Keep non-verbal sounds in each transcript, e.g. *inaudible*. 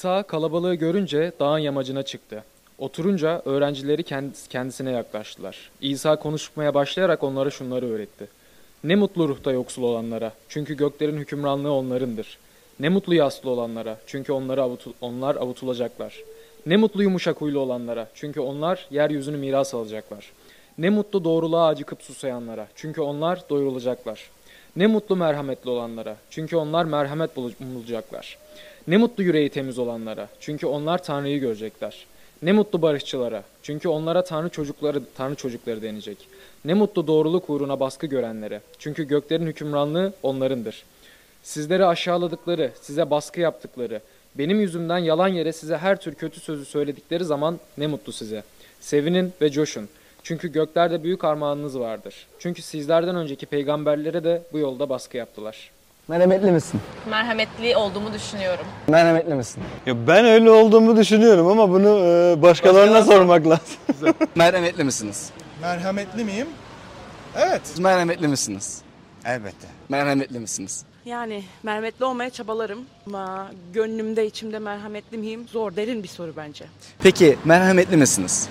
İsa kalabalığı görünce dağın yamacına çıktı. Oturunca öğrencileri kend- kendisine yaklaştılar. İsa konuşmaya başlayarak onlara şunları öğretti. Ne mutlu ruhta yoksul olanlara, çünkü göklerin hükümranlığı onlarındır. Ne mutlu yaslı olanlara, çünkü onları avutu- onlar avutulacaklar. Ne mutlu yumuşak huylu olanlara, çünkü onlar yeryüzünü miras alacaklar. Ne mutlu doğruluğa acıkıp susayanlara, çünkü onlar doyurulacaklar. Ne mutlu merhametli olanlara, çünkü onlar merhamet bul- bulacaklar. Ne mutlu yüreği temiz olanlara, çünkü onlar Tanrı'yı görecekler. Ne mutlu barışçılara, çünkü onlara Tanrı çocukları Tanrı çocukları denecek. Ne mutlu doğruluk uğruna baskı görenlere, çünkü göklerin hükümranlığı onlarındır. Sizleri aşağıladıkları, size baskı yaptıkları, benim yüzümden yalan yere size her tür kötü sözü söyledikleri zaman ne mutlu size. Sevinin ve coşun. Çünkü göklerde büyük armağanınız vardır. Çünkü sizlerden önceki peygamberlere de bu yolda baskı yaptılar. Merhametli misin? Merhametli olduğumu düşünüyorum. Merhametli misin? Ya ben öyle olduğumu düşünüyorum ama bunu e, başkalarına sormak lazım. *laughs* Merhametli misiniz? Merhametli miyim? Evet. Siz merhametli misiniz? Elbette. Merhametli misiniz? Yani merhametli olmaya çabalarım ama gönlümde içimde merhametli miyim? Zor derin bir soru bence. Peki merhametli misiniz?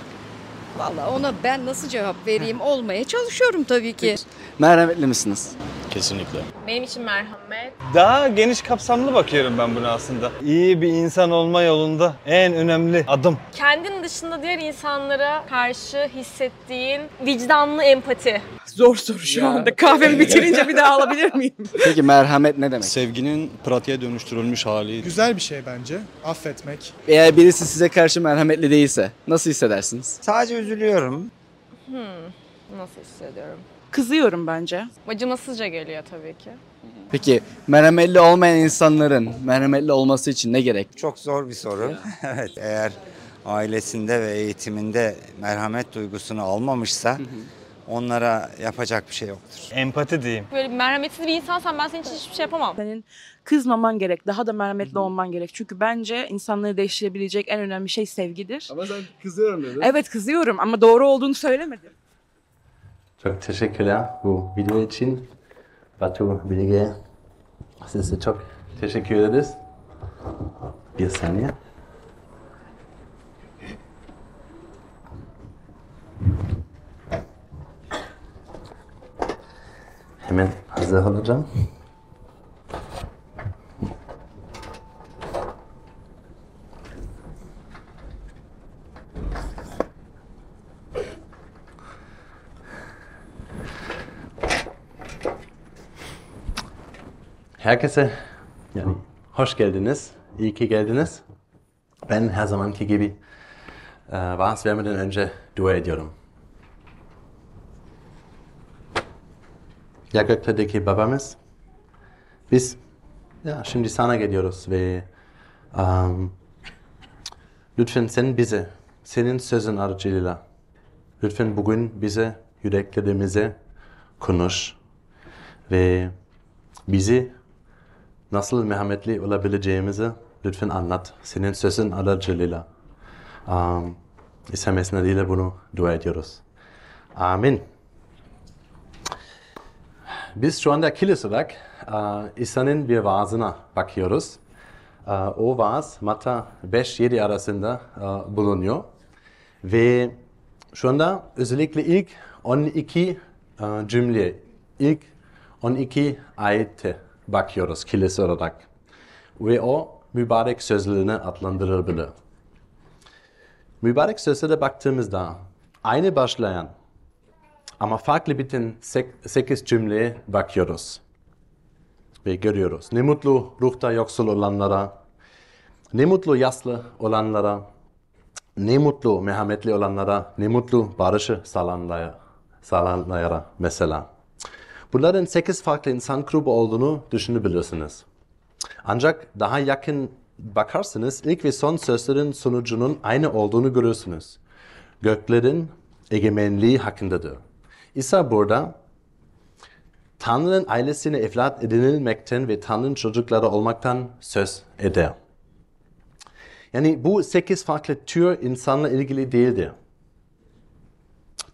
Vallahi ona ben nasıl cevap vereyim? Olmaya çalışıyorum tabii ki. Merhametli misiniz? Kesinlikle. Benim için merhamet. Daha geniş kapsamlı bakıyorum ben buna aslında. İyi bir insan olma yolunda en önemli adım. Kendin dışında diğer insanlara karşı hissettiğin vicdanlı empati. Zor soru şu anda. Kahvemi bitirince bir daha alabilir miyim? *laughs* Peki merhamet ne demek? Sevginin pratiğe dönüştürülmüş hali. Güzel bir şey bence. Affetmek. Eğer birisi size karşı merhametli değilse nasıl hissedersiniz? Sadece üzülüyorum. Nasıl hissediyorum? Kızıyorum bence. Acımasızca geliyor tabii ki. Peki merhametli olmayan insanların merhametli olması için ne gerek? Çok zor bir soru. *laughs* evet. Eğer ailesinde ve eğitiminde merhamet duygusunu almamışsa onlara yapacak bir şey yoktur. Empati diyeyim. Böyle merhametsiz bir insansan ben senin için hiçbir şey yapamam. Senin kızmaman gerek. Daha da merhametli olman gerek. Çünkü bence insanları değiştirebilecek en önemli şey sevgidir. Ama sen kızıyorum dedin. Evet kızıyorum ama doğru olduğunu söylemedim. Çok teşekkürler bu video için. Batu, Bilge, size çok teşekkür ederiz. Bir saniye. Hemen hazır olacağım. Herkese yani hoş geldiniz. İyi ki geldiniz. Ben her zamanki gibi e, vaaz vermeden önce dua ediyorum. Ya göklerdeki babamız, biz ya şimdi sana geliyoruz ve um, lütfen sen bize, senin sözün aracılığıyla lütfen bugün bize yüreklerimize konuş ve bizi nasıl merhametli olabileceğimizi lütfen anlat. Senin sözün aracılığıyla. Um, İsa adıyla bunu dua ediyoruz. Amin. Biz şu anda kilis olarak uh, İsa'nın bir vaazına bakıyoruz. Uh, o vaaz Matta 5-7 arasında uh, bulunuyor. Ve şu anda özellikle ilk 12 uh, cümle, ilk 12 ayete bakıyoruz kilis olarak. Ve o mübarek sözlerine adlandırılabilir. Mübarek sözlere baktığımızda aynı başlayan ama farklı biten 8 cümleye bakıyoruz. Ve görüyoruz. Ne mutlu ruhta yoksul olanlara, ne mutlu yaslı olanlara, ne mutlu merhametli olanlara, ne mutlu barışı sağlanlara, sağlanlara mesela. Bunların 8 farklı insan grubu olduğunu düşünebilirsiniz. Ancak daha yakın bakarsanız ilk ve son sözlerin sonucunun aynı olduğunu görürsünüz. Göklerin egemenliği hakkındadır. İsa burada Tanrı'nın ailesine evlat edinilmekten ve Tanrı'nın çocukları olmaktan söz eder. Yani bu sekiz farklı tür insanla ilgili değildir.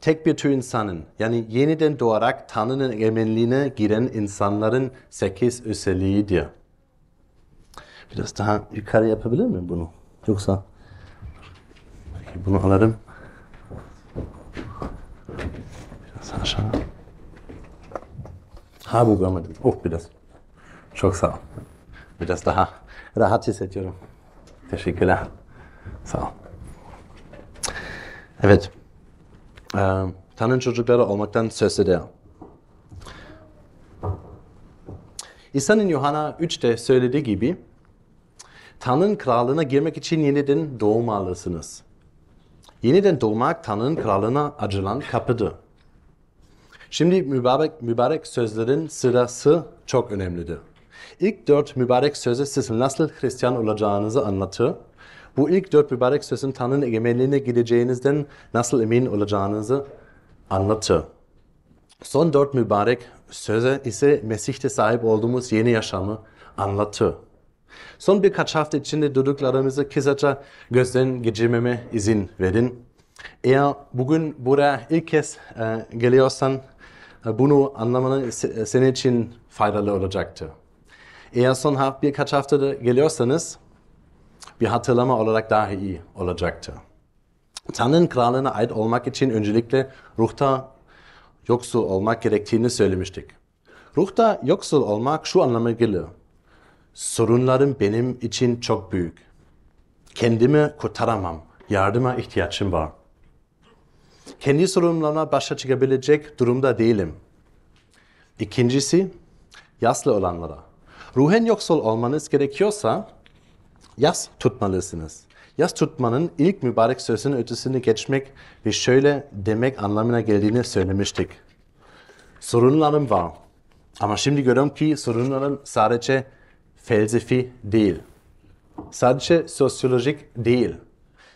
Tek bir tür insanın, yani yeniden doğarak Tanrı'nın egemenliğine giren insanların sekiz özelliğidir. Biraz daha yukarı yapabilir miyim bunu? Yoksa bunu alırım. Biraz aşağı. Ha bu görmedim. Oh biraz. Çok sağ ol. Biraz daha rahat hissediyorum. Teşekkürler. Sağ ol. Evet. Ee, Tanrı'nın çocukları olmaktan söz eder. İsa'nın Yuhanna 3'te söylediği gibi Tanrı'nın krallığına girmek için yeniden doğmalısınız. Yeniden doğmak Tanrı'nın krallığına açılan kapıdır. Şimdi mübarek, mübarek sözlerin sırası çok önemlidir. İlk dört mübarek sözü sizin nasıl Hristiyan olacağınızı anlatır. Bu ilk dört mübarek sözün Tanrı'nın egemenliğine gideceğinizden nasıl emin olacağınızı anlatır. Son dört mübarek söze ise Mesih'te sahip olduğumuz yeni yaşamı anlatır. Son birkaç hafta içinde duyduklarımızı kısaca gözden geçirmeme izin verin. Eğer bugün buraya ilk kez e, geliyorsan e, bunu anlamanın se- senin için faydalı olacaktır. Eğer son birkaç haftada geliyorsanız bir hatırlama olarak daha iyi olacaktır. Tanrı'nın krallığına ait olmak için öncelikle ruhta yoksul olmak gerektiğini söylemiştik. Ruhta yoksul olmak şu anlama gelir. Sorunlarım benim için çok büyük. Kendimi kurtaramam. Yardıma ihtiyacım var. Kendi sorunlarıma başa çıkabilecek durumda değilim. İkincisi, yaşlı olanlara. Ruhen yoksul olmanız gerekiyorsa yas tutmalısınız. Yas tutmanın ilk mübarek sözünün ötesini geçmek ve şöyle demek anlamına geldiğini söylemiştik. Sorunlarım var. Ama şimdi görüyorum ki sorunlarım sadece felsefi değil. Sadece sosyolojik değil.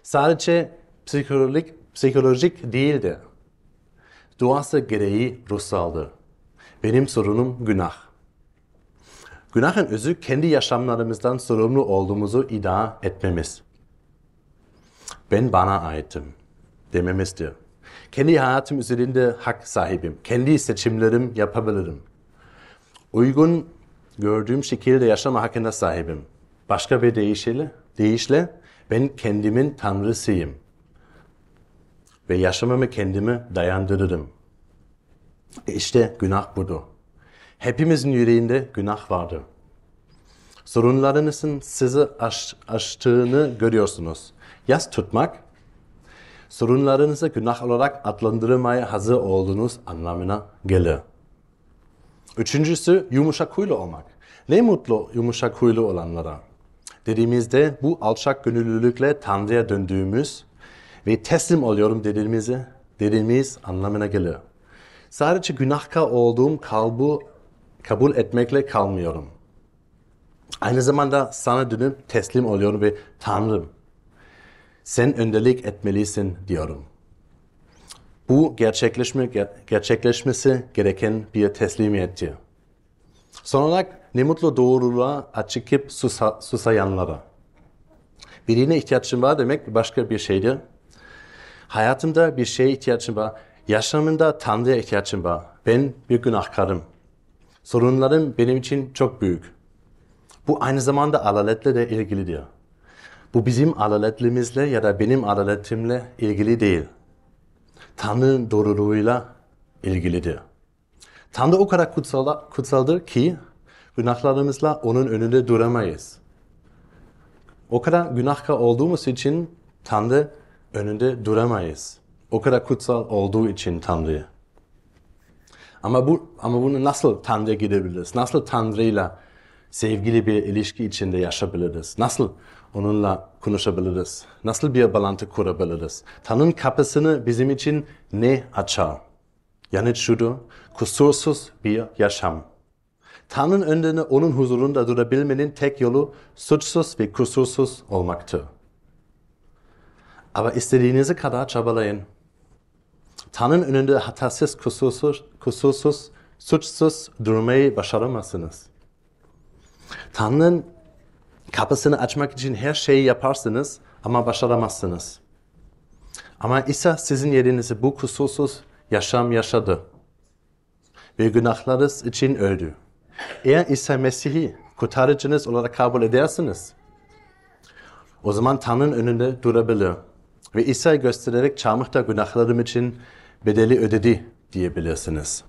Sadece psikolojik, psikolojik değildir. Duası gereği ruhsaldır. Benim sorunum günah. Günahın özü kendi yaşamlarımızdan sorumlu olduğumuzu iddia etmemiz. Ben bana aitim dememizdir. Kendi hayatım üzerinde hak sahibim. Kendi seçimlerim yapabilirim. Uygun gördüğüm şekilde yaşama hakkında sahibim. Başka bir deyişle, deyişle ben kendimin tanrısıyım. Ve yaşamamı kendime dayandırırım. İşte günah budur. Hepimizin yüreğinde günah vardır. Sorunlarınızın sizi aş, aştığını görüyorsunuz. Yas tutmak, sorunlarınızı günah olarak adlandırmaya hazır olduğunuz anlamına gelir. Üçüncüsü yumuşak huylu olmak. Ne mutlu yumuşak huylu olanlara. Dediğimizde bu alçak gönüllülükle Tanrı'ya döndüğümüz ve teslim oluyorum dediğimizi, dediğimiz anlamına gelir. Sadece günahkar olduğum kalbu kabul etmekle kalmıyorum. Aynı zamanda sana dönüp teslim oluyorum ve Tanrım sen öndelik etmelisin diyorum. Bu gerçekleşme, gerçekleşmesi gereken bir teslimiyettir. Son olarak ne mutlu doğruluğa açıkıp susa, susayanlara. Birine ihtiyacım var demek başka bir şeydir. Hayatımda bir şeye ihtiyacım var. Yaşamımda Tanrı'ya ihtiyacım var. Ben bir günahkarım. Sorunlarım benim için çok büyük. Bu aynı zamanda adaletle de ilgilidir. Bu bizim adaletlimizle ya da benim adaletimle ilgili değil. Tanrı'nın doğruluğuyla ilgilidir. Tanrı o kadar kutsal, kutsaldır ki günahlarımızla onun önünde duramayız. O kadar günahkar olduğumuz için Tanrı önünde duramayız. O kadar kutsal olduğu için Tanrı. Ama bu ama bunu nasıl Tanrı'ya gidebiliriz? Nasıl Tanrı'yla sevgili bir ilişki içinde yaşayabiliriz? Nasıl onunla konuşabiliriz? Nasıl bir bağlantı kurabiliriz? Tanrı'nın kapısını bizim için ne açar? Yani şudur, kusursuz bir yaşam. Tanrı'nın önünde onun huzurunda durabilmenin tek yolu suçsuz ve kusursuz olmaktır. Ama istediğinizi kadar çabalayın. Tanrı'nın önünde hatasız, kusursuz, kusursuz, suçsuz durmayı başaramazsınız. Tanrı'nın kapısını açmak için her şeyi yaparsınız ama başaramazsınız. Ama İsa sizin yerinize bu kusursuz yaşam yaşadı. Ve günahlarınız için öldü. Eğer İsa Mesih'i kurtarıcınız olarak kabul edersiniz. O zaman Tanrı'nın önünde durabilir. Ve İsa'yı göstererek çarmıhta günahlarım için bedeli ödedi diyebilirsiniz.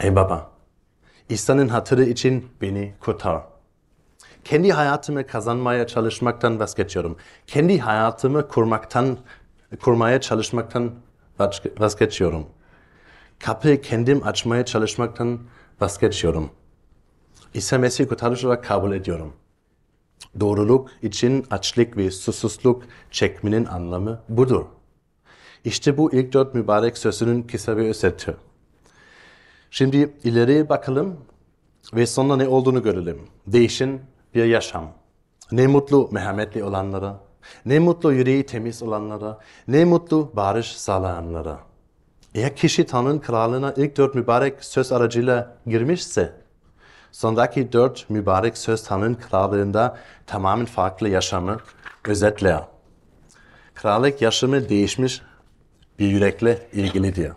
Ey baba, İsa'nın hatırı için beni kurtar. Kendi hayatımı kazanmaya çalışmaktan vazgeçiyorum. Kendi hayatımı kurmaktan, kurmaya çalışmaktan vazge- vazgeçiyorum. Kapıyı kendim açmaya çalışmaktan vazgeçiyorum. İsa Mesih kurtarıcı olarak kabul ediyorum. Doğruluk için açlık ve susuzluk çekmenin anlamı budur. İşte bu ilk dört mübarek sözünün kısa bir özeti. Şimdi ileriye bakalım ve sonra ne olduğunu görelim. Değişin bir yaşam. Ne mutlu merhametli olanlara, ne mutlu yüreği temiz olanlara, ne mutlu barış sağlayanlara. Eğer kişi Tanrı'nın kralına ilk dört mübarek söz aracıyla girmişse, sondaki dört mübarek söz Tanrı'nın krallığında tamamen farklı yaşamı özetler. Krallık yaşamı değişmiş bir yürekle ilgilidir.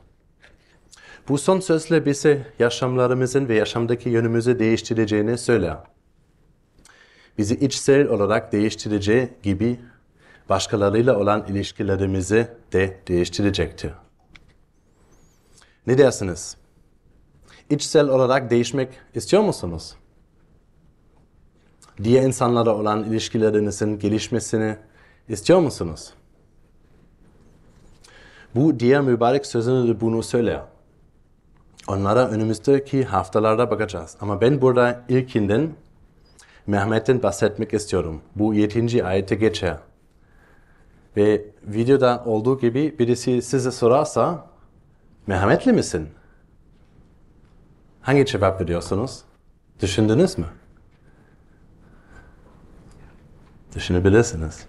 Bu son sözle bize yaşamlarımızın ve yaşamdaki yönümüzü değiştireceğini söyler. Bizi içsel olarak değiştireceği gibi başkalarıyla olan ilişkilerimizi de değiştirecektir. Ne dersiniz? İçsel olarak değişmek istiyor musunuz? Diğer insanlarla olan ilişkilerinizin gelişmesini istiyor musunuz? Bu diğer mübarek sözünü de bunu söyler. Onlara önümüzdeki haftalarda bakacağız. Ama ben burada ilkinden Mehmet'ten bahsetmek istiyorum. Bu 7. ayete geçer. Ve videoda olduğu gibi birisi size sorarsa Mehmetli misin? Hangi cevap veriyorsunuz? Düşündünüz mü? Düşünebilirsiniz.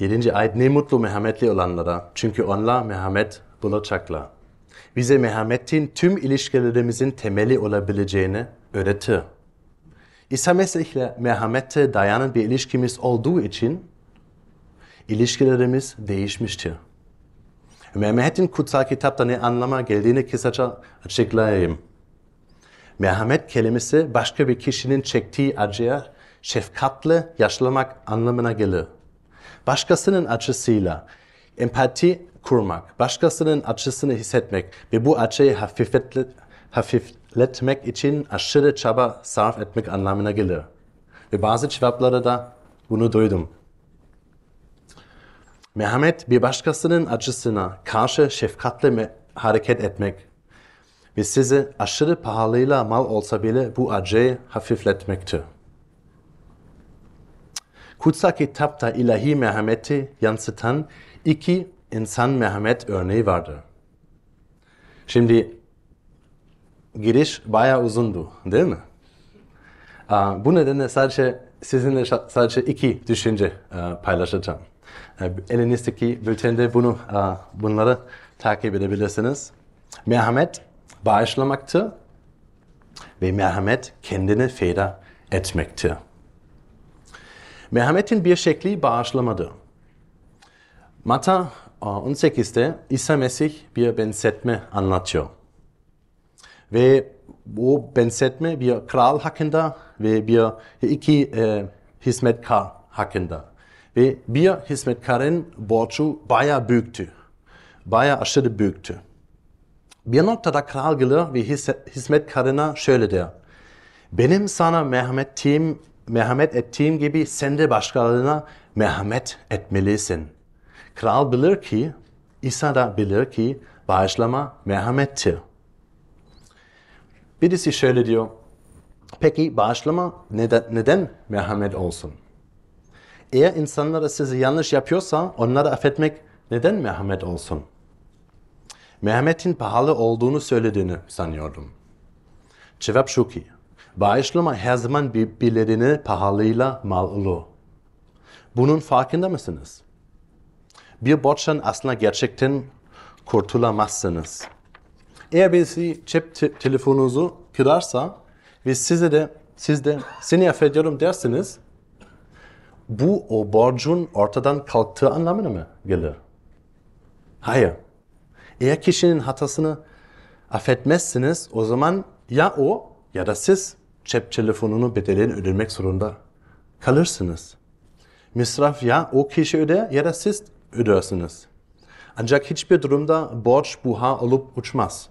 7. ayet ne mutlu merhametli olanlara. Çünkü onlar merhamet bulacaklar. Bize merhametin tüm ilişkilerimizin temeli olabileceğini öğretir. İsa Mesih'le merhamette dayanan bir ilişkimiz olduğu için ilişkilerimiz değişmiştir. Merhametin kutsal kitapta ne anlama geldiğini kısaca açıklayayım. Merhamet kelimesi başka bir kişinin çektiği acıya şefkatle yaşlamak anlamına gelir. Başkasının acısıyla empati kurmak, başkasının acısını hissetmek ve bu acıyı hafifletle, hafifletmek için aşırı çaba sarf etmek anlamına gelir. Ve bazı cevaplarda da bunu duydum. Merhamet bir başkasının acısına karşı şefkatle hareket etmek ve size aşırı pahalıyla mal olsa bile bu acıyı hafifletmektir. Kutsal kitapta ilahi merhameti yansıtan iki insan merhamet örneği vardır. Şimdi giriş bayağı uzundu değil mi? Bu nedenle sadece sizinle sadece iki düşünce paylaşacağım. Elinizdeki bültende bunu bunları takip edebilirsiniz. Merhamet bağışlamaktır ve merhamet kendini feda etmektir. Merhametin bir şekli bağışlamadır. Mata 18'de İsa Mesih bir benzetme anlatıyor. Ve bu benzetme bir kral hakkında ve bir iki e, hizmetkar hakkında. Ve bir hizmetkarın borcu bayağı büyüktü. Bayağı aşırı büyüktü. Bir noktada kral gelir ve hizmetkarına şöyle der. Benim sana merhamettiğim, merhamet ettiğim gibi sen de başkalarına merhamet etmelisin. Kral bilir ki, İsa da bilir ki bağışlama merhamettir. Birisi şöyle diyor. Peki bağışlama neden, neden merhamet olsun? Eğer insanlara sizi yanlış yapıyorsa onları affetmek neden merhamet olsun? Merhametin pahalı olduğunu söylediğini sanıyordum. Cevap şu ki, bağışlama her zaman birbirlerini pahalıyla mal olur. Bunun farkında mısınız? Bir borçtan aslında gerçekten kurtulamazsınız. Eğer birisi cep te- telefonunuzu kırarsa ve size de siz de seni affediyorum dersiniz, bu o borcun ortadan kalktığı anlamına mı gelir? Hayır. Eğer kişinin hatasını affetmezsiniz o zaman Ya o ya da siz cep telefonunu bedelini ödemek zorunda kalırsınız. Misraf ya o kişi öder ya da siz ödersiniz. Ancak hiçbir durumda borç buha olup uçmaz.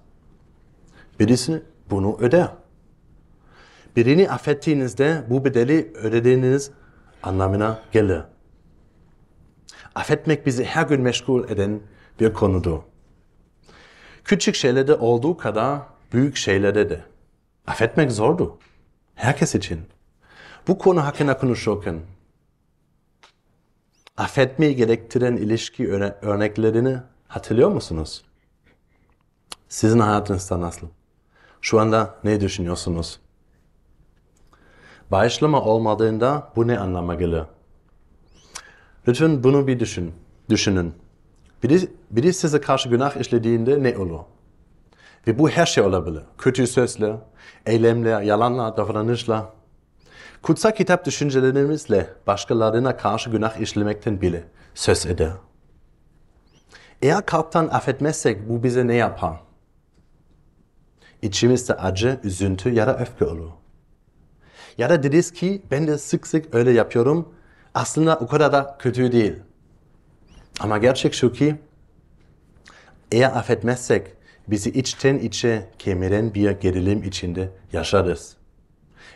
Birisi bunu öder. Birini affettiğinizde bu bedeli ödediğiniz anlamına gelir. Affetmek bizi her gün meşgul eden bir konudur. Küçük şeylerde olduğu kadar büyük şeylerde de. Affetmek zordur. Herkes için. Bu konu hakkında konuşurken affetmeyi gerektiren ilişki örneklerini hatırlıyor musunuz? Sizin hayatınızda nasıl? Şu anda ne düşünüyorsunuz? Bağışlama olmadığında bu ne anlama gelir? Lütfen bunu bir düşün, düşünün. Biri, biri size karşı günah işlediğinde ne olur? Ve bu her şey olabilir. Kötü sözler, eylemler, yalanlar, davranışlar. Kutsal kitap düşüncelerimizle başkalarına karşı günah işlemekten bile söz eder. Eğer kalpten affetmezsek bu bize ne yapar? İçimizde acı, üzüntü ya da öfke olur. Ya da deriz ki ben de sık sık öyle yapıyorum. Aslında o kadar da kötü değil. Ama gerçek şu ki eğer affetmezsek bizi içten içe kemiren bir gerilim içinde yaşarız.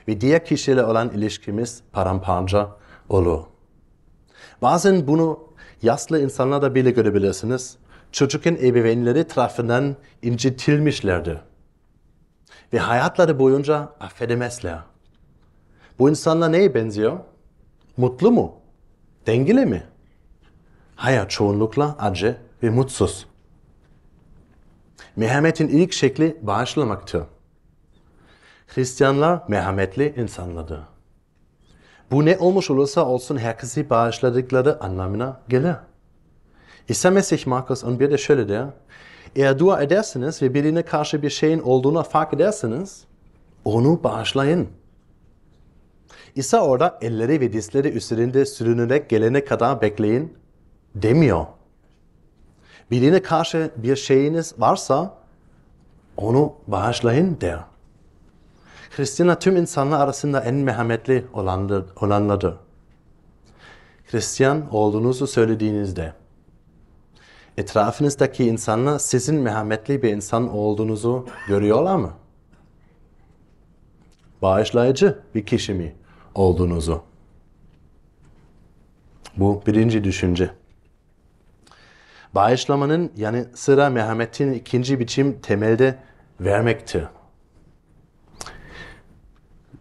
Ve diğer kişiyle olan ilişkimiz paramparça olur. Bazen bunu yaşlı insanlarda bile görebilirsiniz. Çocukken ebeveynleri tarafından incitilmişlerdir. Ve hayatları boyunca affedemezler. Bu insanlar neye benziyor? Mutlu mu? Dengeli mi? Hayır, çoğunlukla acı ve mutsuz. Merhametin ilk şekli bağışlamaktır. Hristiyanlar merhametli insanlardır. Bu ne olmuş olursa olsun herkesi bağışladıkları anlamına gelir. İsa Mesih Markus 11'de şöyle der. Eğer dua edersiniz ve birine karşı bir şeyin olduğunu fark edersiniz, onu bağışlayın. İsa orada elleri ve dizleri üzerinde sürünerek gelene kadar bekleyin demiyor. Birine karşı bir şeyiniz varsa onu bağışlayın der. Hristiyanlar tüm insanlar arasında en merhametli olanlardır. Hristiyan olduğunuzu söylediğinizde etrafınızdaki insanlar sizin merhametli bir insan olduğunuzu görüyorlar mı? Bağışlayıcı bir kişi mi olduğunuzu? Bu birinci düşünce. Bağışlamanın yani sıra merhametin ikinci biçim temelde vermektir.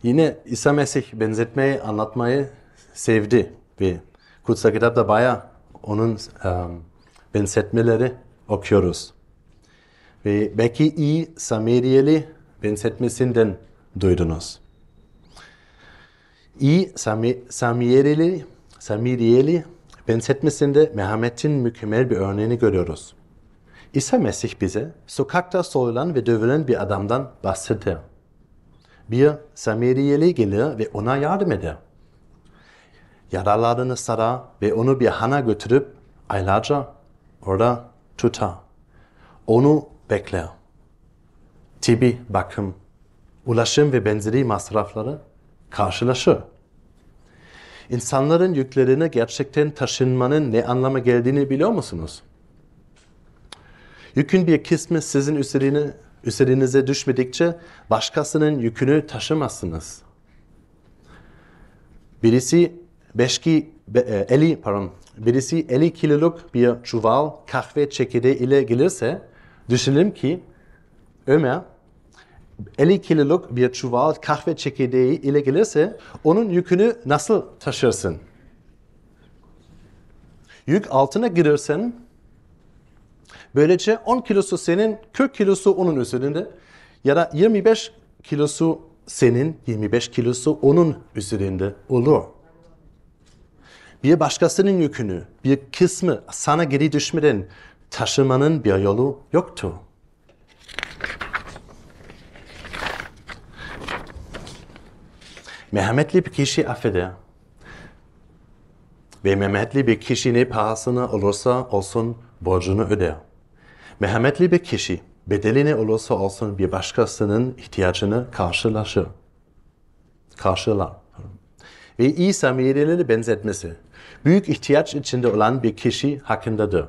Yine İsa Mesih benzetmeyi anlatmayı sevdi ve kutsal kitapta bayağı onun um, benzetmeleri okuyoruz. Ve belki iyi Samiriyeli benzetmesinden duydunuz. İyi Sami, Samiriyeli, Samiriyeli benzetmesinde merhametin mükemmel bir örneğini görüyoruz. İsa Mesih bize sokakta soyulan ve dövülen bir adamdan bahseder. Bir Samiriyeli gelir ve ona yardım eder. Yaralarını sarar ve onu bir hana götürüp aylarca orada tutar. Onu bekler. Tibi, bakım, ulaşım ve benzeri masrafları karşılaşır. İnsanların yüklerini gerçekten taşınmanın ne anlama geldiğini biliyor musunuz? Yükün bir kısmı sizin üzerine, üzerinize düşmedikçe başkasının yükünü taşımazsınız. Birisi beşki, be- e, 50, pardon, birisi 50 kiloluk bir çuval kahve çekirdeği ile gelirse düşünelim ki Ömer 50 kiloluk bir çuval kahve çekirdeği ile gelirse onun yükünü nasıl taşırsın? Yük altına girersen böylece 10 kilosu senin, 40 kilosu onun üzerinde ya da 25 kilosu senin, 25 kilosu onun üzerinde olur. Bir başkasının yükünü, bir kısmı sana geri düşmeden taşımanın bir yolu yoktur. Merhametli bir kişi affeder. Ve merhametli bir kişi ne pahasına olursa olsun borcunu öder. Merhametli bir kişi bedeli ne olursa olsun bir başkasının ihtiyacını karşılaşır. Karşılar. Ve İsa Meriye'leri benzetmesi, büyük ihtiyaç içinde olan bir kişi hakkındadır.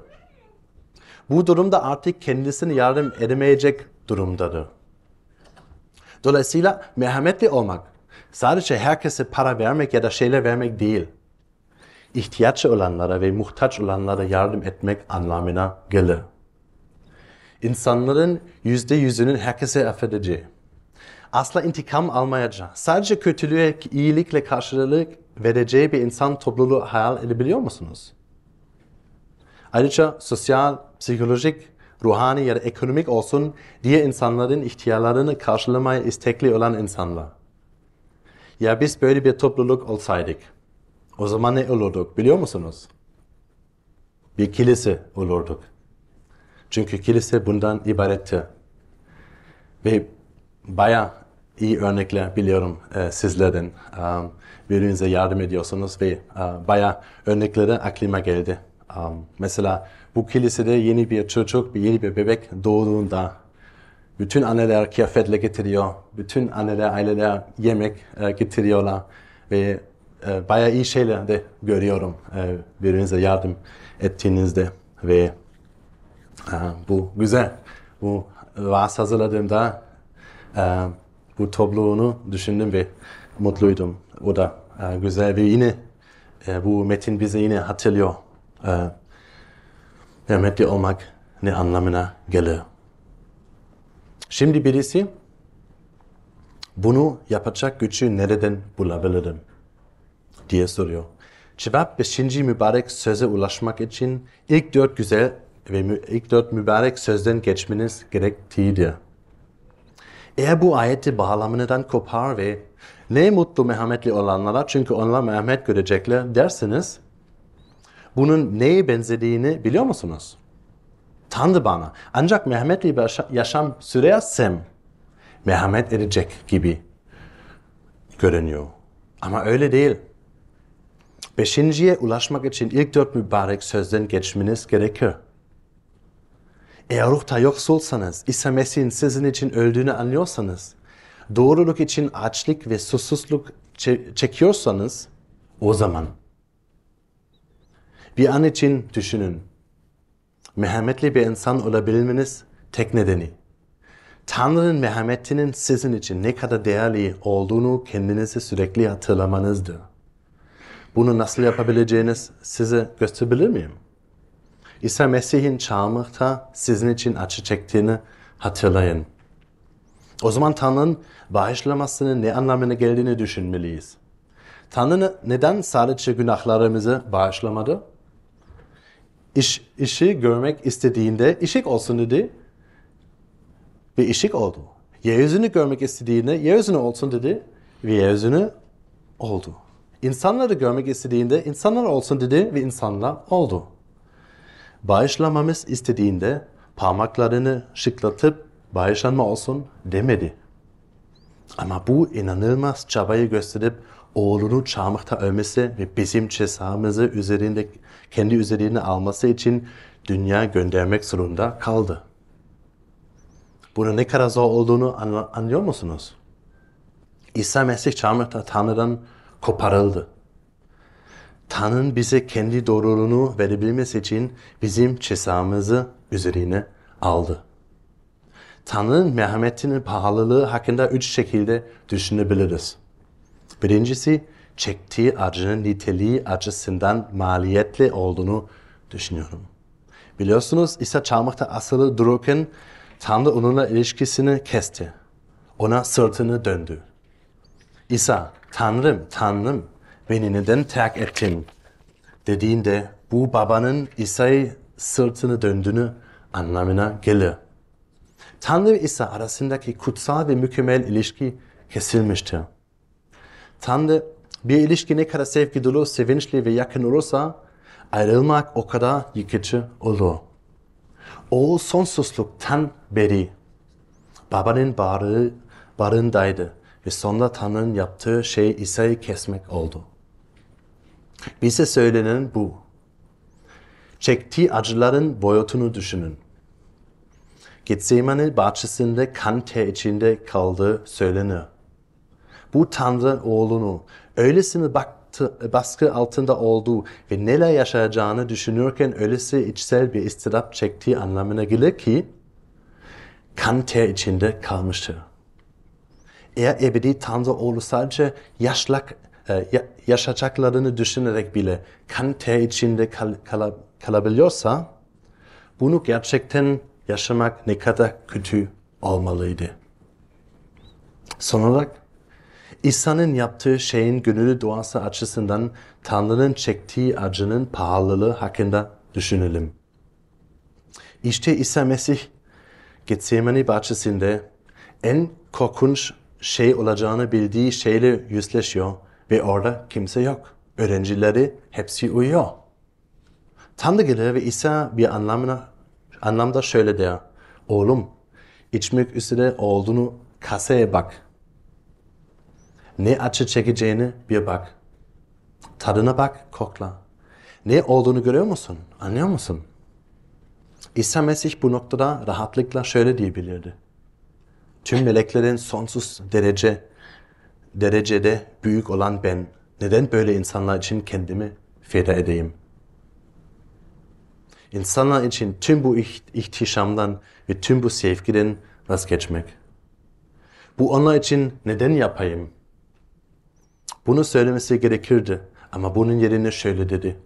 Bu durumda artık kendisine yardım edemeyecek durumdadır. Dolayısıyla merhametli olmak, sadece herkese para vermek ya da şeyler vermek değil, ihtiyaç olanlara ve muhtaç olanlara yardım etmek anlamına gelir. İnsanların yüzde yüzünün herkese affedeceği, asla intikam almayacağı, sadece kötülüğe iyilikle karşılık vereceği bir insan topluluğu hayal edebiliyor musunuz? Ayrıca sosyal, psikolojik, ruhani ya da ekonomik olsun diye insanların ihtiyaçlarını karşılamaya istekli olan insanlar. Ya biz böyle bir topluluk olsaydık, o zaman ne olurduk biliyor musunuz? Bir kilise olurduk. Çünkü kilise bundan ibaretti. Ve bayağı iyi örnekler biliyorum e, sizlerden. Um, birbirinize yardım ediyorsunuz ve uh, bayağı örnekleri aklıma geldi. Um, mesela bu kilisede yeni bir çocuk, yeni bir bebek doğduğunda bütün anneler kıyafetle getiriyor, bütün anneler, aileler yemek e, getiriyorlar ve e, bayağı iyi şeyler de görüyorum e, birbirinize yardım ettiğinizde ve e, bu güzel. Bu vaaz hazırladığımda e, bu topluluğunu düşündüm ve mutluydum. O da e, güzel ve yine e, bu metin bize yine hatırlıyor. E, Rahmetli olmak ne anlamına gelir. Şimdi birisi bunu yapacak gücü nereden bulabilirim diye soruyor. Cevap 5. mübarek söze ulaşmak için ilk dört güzel ve ilk dört mübarek sözden geçmeniz gerektiğidir. Eğer bu ayeti bağlamından kopar ve ne mutlu merhametli olanlara çünkü onlar merhamet görecekler dersiniz, bunun neye benzediğini biliyor musunuz? Tanrı bana ancak merhametli bir yaşam sürersem merhamet edecek gibi görünüyor. Ama öyle değil. Beşinciye ulaşmak için ilk dört mübarek sözden geçmeniz gerekir. Eğer ruhta yoksulsanız, İsa Mesih'in sizin için öldüğünü anlıyorsanız, doğruluk için açlık ve susuzluk çekiyorsanız, o zaman bir an için düşünün. Merhametli bir insan olabilmeniz tek nedeni. Tanrı'nın merhametinin sizin için ne kadar değerli olduğunu kendinize sürekli hatırlamanızdır. Bunu nasıl yapabileceğiniz size gösterebilir miyim? İsa Mesih'in çarmıhta sizin için acı çektiğini hatırlayın. O zaman Tanrı'nın bağışlamasının ne anlamına geldiğini düşünmeliyiz. Tanrı neden sadece günahlarımızı bağışlamadı? İş, işi görmek istediğinde ışık olsun dedi ve ışık oldu. Yeryüzünü görmek istediğinde yeryüzünü olsun dedi ve yeryüzünü oldu. İnsanları görmek istediğinde insanlar olsun dedi ve insanlar oldu. Bağışlamamız istediğinde parmaklarını şıklatıp bağışlanma olsun demedi. Ama bu inanılmaz çabayı gösterip oğlunu çarmıhta ölmesi ve bizim cezamızı üzerinde, kendi üzerine alması için dünya göndermek zorunda kaldı. Bunun ne kadar zor olduğunu anlıyor musunuz? İsa Mesih çarmıhta Tanrı'dan koparıldı. Tanrı'nın bize kendi doğruluğunu verebilmesi için bizim cezamızı üzerine aldı. Tanrı'nın merhametinin pahalılığı hakkında üç şekilde düşünebiliriz. Birincisi çektiği acının niteliği açısından maliyetli olduğunu düşünüyorum. Biliyorsunuz İsa çarmıhta asılı dururken Tanrı onunla ilişkisini kesti. Ona sırtını döndü. İsa, Tanrım, Tanrım beni neden terk ettin dediğinde bu babanın İsa'yı sırtını döndüğünü anlamına gelir. Tanrı ve İsa arasındaki kutsal ve mükemmel ilişki kesilmiştir. Tanrı bir ilişki ne kadar sevgi dolu, sevinçli ve yakın olursa ayrılmak o kadar yıkıcı olur. O sonsuzluktan beri babanın barı, barındaydı ve sonra Tanrı'nın yaptığı şey İsa'yı kesmek oldu. Bize söylenen bu. Çektiği acıların boyutunu düşünün. Getsemane bahçesinde kan ter içinde kaldığı söylenir. Bu Tanrı oğlunu öylesine baktı, baskı altında olduğu ve neler yaşayacağını düşünürken öylesi içsel bir istirap çektiği anlamına gelir ki kan ter içinde kalmıştır. Eğer ebedi Tanrı oğlu sadece yaşlak, e, ya- yaşayacaklarını düşünerek bile kan ter içinde kal, kala- kalabiliyorsa bunu gerçekten yaşamak ne kadar kötü olmalıydı. Son olarak İsa'nın yaptığı şeyin gönüllü doğası açısından Tanrı'nın çektiği acının pahalılığı hakkında düşünelim. İşte İsa Mesih Getsemane bahçesinde en korkunç şey olacağını bildiği şeyle yüzleşiyor ve orada kimse yok. Öğrencileri hepsi uyuyor. Tanrı gelir ve İsa bir anlamına, anlamda şöyle der. Oğlum, içmek üzere olduğunu kasaya bak. Ne acı çekeceğini bir bak. Tadına bak, kokla. Ne olduğunu görüyor musun? Anlıyor musun? İsa Mesih bu noktada rahatlıkla şöyle diyebilirdi. Tüm meleklerin sonsuz derece derecede büyük olan ben neden böyle insanlar için kendimi feda edeyim? İnsanlar için tüm bu iht- ihtişamdan ve tüm bu sevgiden vazgeçmek. Bu onlar için neden yapayım? Bunu söylemesi gerekirdi ama bunun yerine şöyle dedi.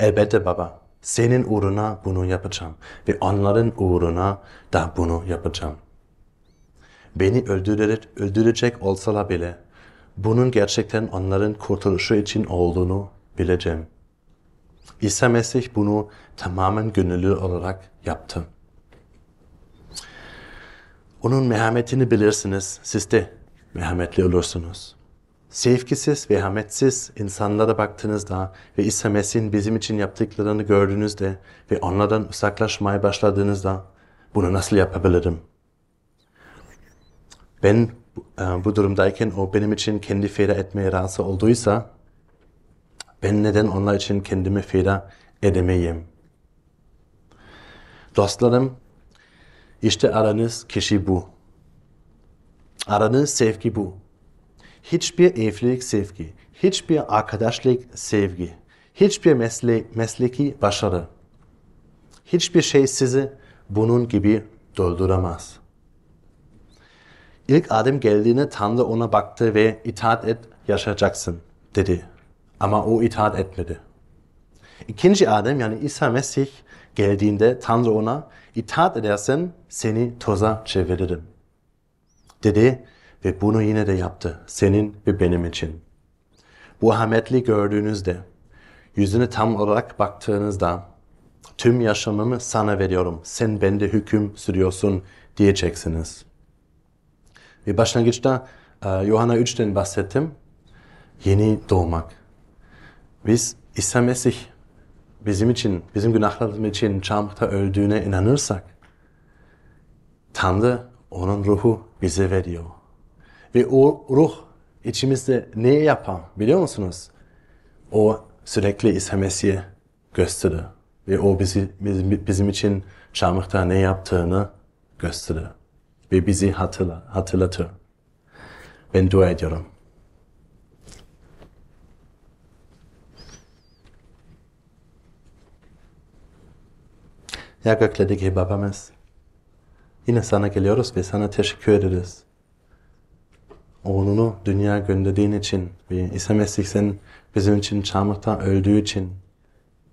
Elbette baba, senin uğruna bunu yapacağım ve onların uğruna da bunu yapacağım. Beni öldürerek, öldürecek olsalar bile bunun gerçekten onların kurtuluşu için olduğunu bileceğim. İsa Mesih bunu tamamen gönüllü olarak yaptı. Onun merhametini bilirsiniz, siz de merhametli olursunuz. Sevgisiz, merhametsiz insanlara baktığınızda ve İsa Mesih'in bizim için yaptıklarını gördüğünüzde ve onlardan uzaklaşmaya başladığınızda bunu nasıl yapabilirim? Ben e, bu durumdayken o benim için kendi feda etmeye razı olduysa ben neden onlar için kendimi feda edemeyim? Dostlarım, işte aranız kişi bu. Aranız sevgi bu. Hiçbir evlilik sevgi, hiçbir arkadaşlık sevgi, hiçbir mesle mesleki başarı, hiçbir şey sizi bunun gibi dolduramaz. İlk Adem geldiğinde Tanrı ona baktı ve itaat et yaşayacaksın dedi. Ama o itaat etmedi. İkinci Adem yani İsa Mesih geldiğinde Tanrı ona itaat edersen seni toza çeviririm. Dedi ve bunu yine de yaptı senin ve benim için. Bu ahmetli gördüğünüzde, yüzüne tam olarak baktığınızda tüm yaşamımı sana veriyorum, sen bende hüküm sürüyorsun diyeceksiniz. Ve başlangıçta e, Yohana 3'ten bahsettim. Yeni doğmak. Biz İsa Mesih bizim için, bizim günahlarımız için çarmıhta öldüğüne inanırsak Tanrı onun ruhu bize veriyor. Ve o ruh içimizde ne yapar biliyor musunuz? O sürekli İsa Mesih'e gösterir. Ve o bizi, bizim, bizim için çarmıhta ne yaptığını gösterir. Ve bizi hatırla, hatırlatır. Ben dua ediyorum. Ya göklerdeki babamız, yine sana geliyoruz ve sana teşekkür ederiz. Oğlunu dünya gönderdiğin için ve İsa Mesih sen bizim için çarmıhta öldüğü için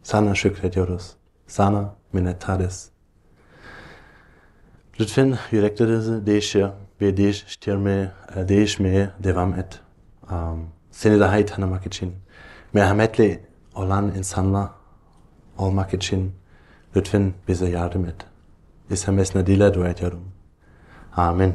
sana şükrediyoruz. Sana minnettarız. Lütfen yüreklerinizi değişir ve değiştirmeye, e, değişmeye devam et. Um, seni daha iyi tanımak için, merhametli olan insanlar olmak için lütfen bize yardım et. İsa Mesih'le dile dua ediyorum. Amin.